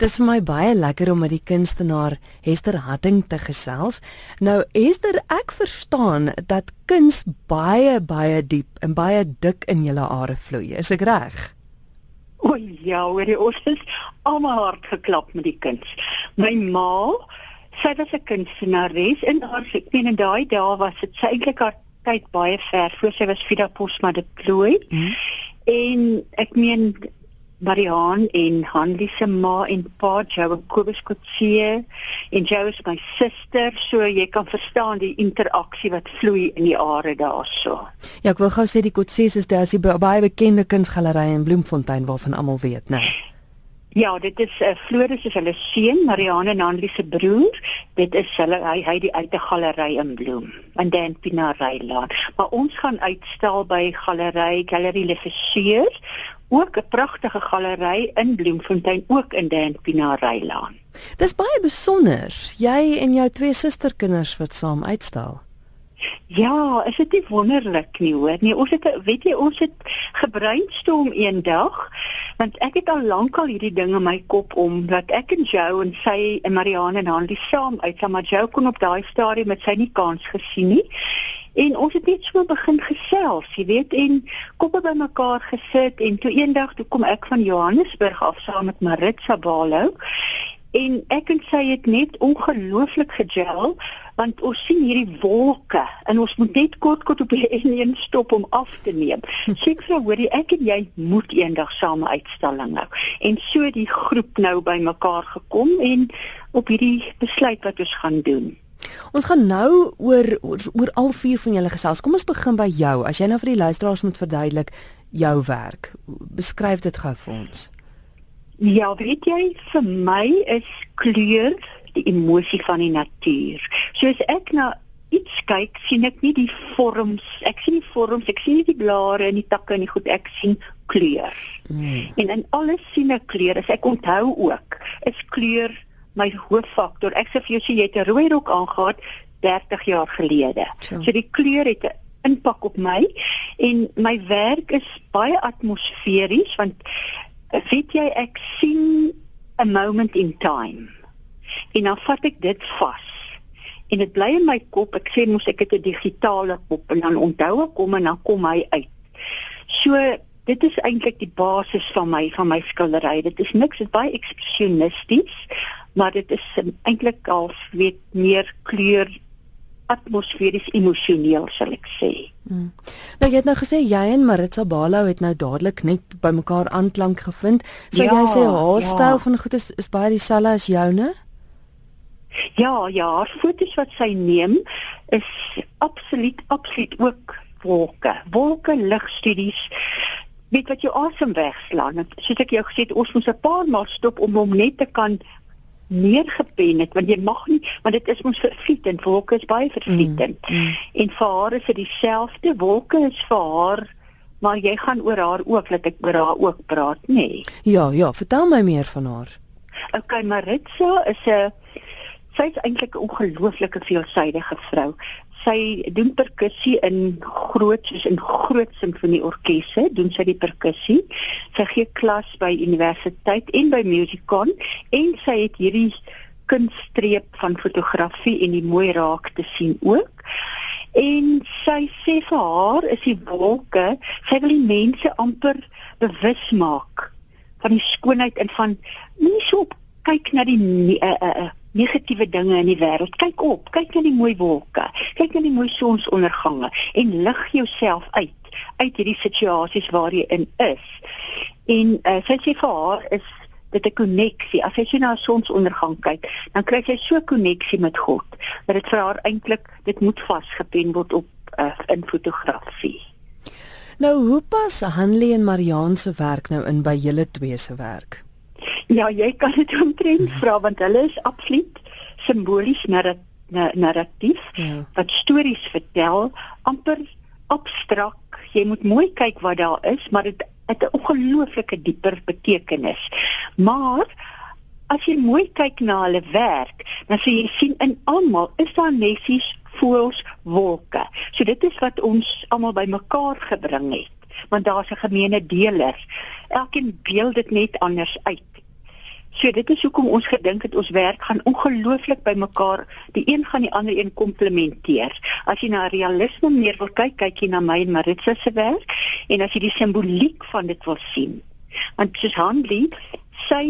Dis vir my baie lekker om met die kunstenaar Hester Hatting te gesels. Nou Hester, ek verstaan dat kuns baie baie diep en baie dik in julle are vloei. Is ek reg? O ja, hoor jy ons is almal hard geklap met die kuns. My ma, sy was 'n kunstenares en haar ek meen in daai dae was dit sy eintlik haar tyd baie ver voor sy was Vida Posma de Plooi. Hmm. En ek meen Mariaan en Hanlie se ma en pa Joe Kobus Kotse en Joe is my suster so jy kan verstaan die interaksie wat vloei in die are daarso. Ja, ek wil gou sê die Kotses is daar is die baie bekende kunsgalery in Bloemfontein waarvan almal weet, né? Nee. Ja, dit is uh, Floris is hulle seun, Marianne en Hanlie se broer. Dit is hulle hy hy die uit 'n galery in Bloem, in Dan Pinareilaan. Maar ons gaan uitstel by galery Galerie Le Fesseur ook 'n pragtige galery in Bloemfontein ook in Dan Pinareilaan. Dis baie besonder. Jy en jou twee susterkinders wat saam uitstal. Ja, is dit nie wonderlik nie hoor? Nee, ons het weet jy ons het gebreinstorm eendag want ek het al lank al hierdie ding in my kop om dat ek en Joe en sy en Marianne en Hanlie saam uit saam maar Joe kon op daai stadium met sy nie kans gesien nie. En ons het net so begin gesels, jy weet, en koppe bymekaar gesit en toe eendag toe kom ek van Johannesburg af saam met Maritza Balo en ek en sy het net ongelooflik gegel want ons sien hierdie wolke en ons moet net kort kort op die een stop om af te neem. Sê vir hoorie ek en jy moet eendag saam 'n uitstalling hou. En so die groep nou bymekaar gekom en op hierdie besluit wat ons gaan doen. Ons gaan nou oor oor, oor al vier van julle gesels. Kom ons begin by jou. As jy nou vir die luisteraars moet verduidelik jou werk. Beskryf dit gou vir ons. Ja, weet jy, vir my is kleur die emosie van die natuur. Soos ek na iets kyk, sien ek nie die vorms, ek sien nie vorms, ek sien nie die blare en die takke en die goed, ek sien kleur. Mm. En in alles sien ek kleur. As ek onthou ook, is kleur my hooffaktor. Ek sê vir jou, jy het 'n rooi rok aangetree 30 jaar gelede. Sure. So die kleur het 'n impak op my en my werk is baie atmosferies want weet jy ek sien 'n moment in time en dan vat ek dit vas en dit bly in my kop ek sê mos ek het 'n digitale kop en dan onthou ek hom en dan kom hy uit so dit is eintlik die basis van my van my skildery dit is niks dit is baie ekspresionisties maar dit is eintlik al weet meer kleur atmosferies emosioneel sal ek sê. Hmm. Nou jy het nou gesê jy en Maritza Balou het nou dadelik net by mekaar aanklank gevind. So ja, jy sê haar ja. styl van goed is is baie dieselfde as joune? Ja, ja, haar foto's wat sy neem is absoluut absoluut ook wolke. Wolke ligstudies weet wat jou asem wegslaan. Soos ek jou gesê het, ons moet 'n paar maal stop om hom net te kan neergepen het want jy mag nie want dit is mos verfietend wolke is baie verfietend mm, mm. en vir haar is dit dieselfde wolke is vir haar maar jy gaan oor haar ook laat ek oor haar ook praat nê nee. ja ja vertel my meer van haar okay Maritza is 'n sy's eintlik 'n ongelooflike veelsidige vrou. Sy doen perkussie in groot soos in groot simfonieorkesse doen sy die perkussie. Sy gee klas by universiteit en by Musicon en sy het hierdie kunststreep van fotografie en die mooi raak te sien ook. En sy sê vir haar is die wolke sy wil die mense amper bewus maak van die skoonheid en van nie so kyk na die uh, uh, uh, negatiewe dinge in die wêreld. Kyk op, kyk na die mooi wolke, kyk na die mooi sonsondergange en lig jouself uit uit hierdie situasies waar jy in is. En uh, sy sê vir haar is dit 'n koneksie. As jy na 'n sonsondergang kyk, dan kry jy so 'n koneksie met God dat dit vir haar eintlik dit moet vasgepen word op uh, in fotografie. Nou, hoe pas Hanlie en Mariaan se werk nou in by julle twee se werk? Ja, jy kan dit omtrent mhm. vra want hulle is absoluut simbolies narratief ja. wat stories vertel, amper abstrak. Jy moet mooi kyk wat daar is, maar dit het 'n ongelooflike dieper betekenis. Maar as jy mooi kyk na hulle werk, dan sien jy sien in almal is daar nessies, voëls, wolke. So dit is wat ons almal bymekaar gebring het want daar's 'n gemeene deler. Elkeen beeld dit net anders uit. So dit is hoekom ons gedink het ons werk gaan ongelooflik by mekaar, die een gaan die ander een komplementeer. As jy na realisme meer wil kyk, kyk jy na my en Maritza se werk en as jy die simboliek van dit wil sien. Want soos Handley, sy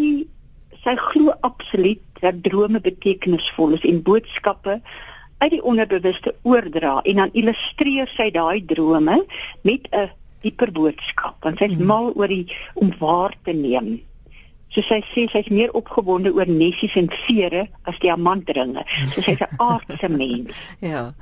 sy glo absoluut dat drome betekenisvol is en boodskappe uit die onderbewuste oordra en dan illustreer sy daai drome met 'n dieper boodskap want sy's hmm. mal oor die om waar te neem So sy sê sy's meer opgewonde oor nessies en vere as diamantringe. So sy's 'n aardse mens. ja.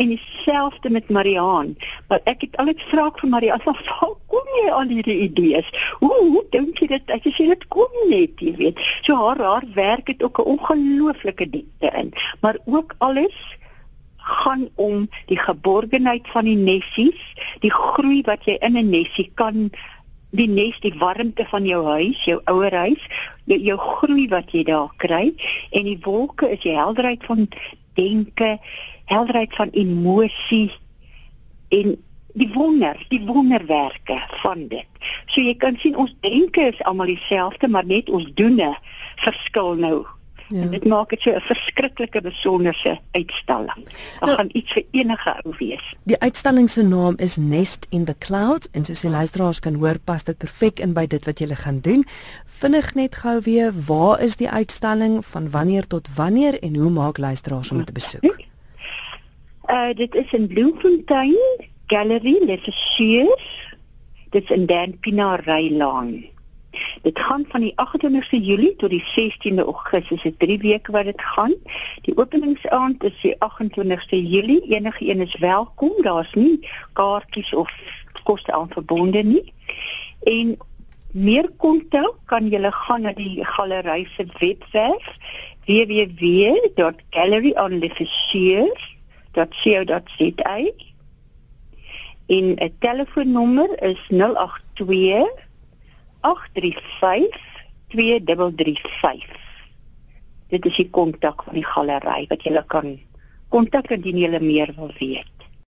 En dieselfde met Mariaan. Maar ek het altyd vra vir Mariaan, "Waar kom jy aan hierdie idees? Hoe hoe dink jy dit? Ek sê dit kom net, jy weet. So haar haar werk het ook 'n ongelooflike diepte in, maar ook alles gaan om die geborgenheid van die nessies, die groei wat jy in 'n nessie kan die nes die warmte van jou huis, jou ouer huis, jou, jou groei wat jy daar kry en die wolke is die helderheid van denke, helderheid van emosie en die wonder, die wonderwerke van dit. So jy kan sien ons denke is almal dieselfde, maar net ons doene verskil nou Ja. En dit maak dit so 'n verskriklike besonderse uitstalling. Dit nou, gaan iets vir enige ou wees. Die uitstalling se naam is Nest in the Clouds en soos die luisteraars kan hoor, pas dit perfek in by dit wat jy gaan doen. Vinnig net gou weer, waar is die uitstalling van wanneer tot wanneer en hoe maak luisteraars om te besoek? Uh dit is in Bloemfontein Gallery, Leffiers. Dit is in Dan Pinaray Laan. Dit gaan van die 28ste Julie tot die 16de Augustus, dit 3 weke wat dit gaan. Die openingsaand is die 28ste Julie. Enige een is welkom. Daar's nie kaartjies of koste aan verbonde nie. En meer kontak kan jy gaan na die galery se webwerf www.galleryonlifficiers.co.za en 'n telefoonnommer is 082 Dit is die kontak van die galery wat jy kan kontak indien jy meer wil weet.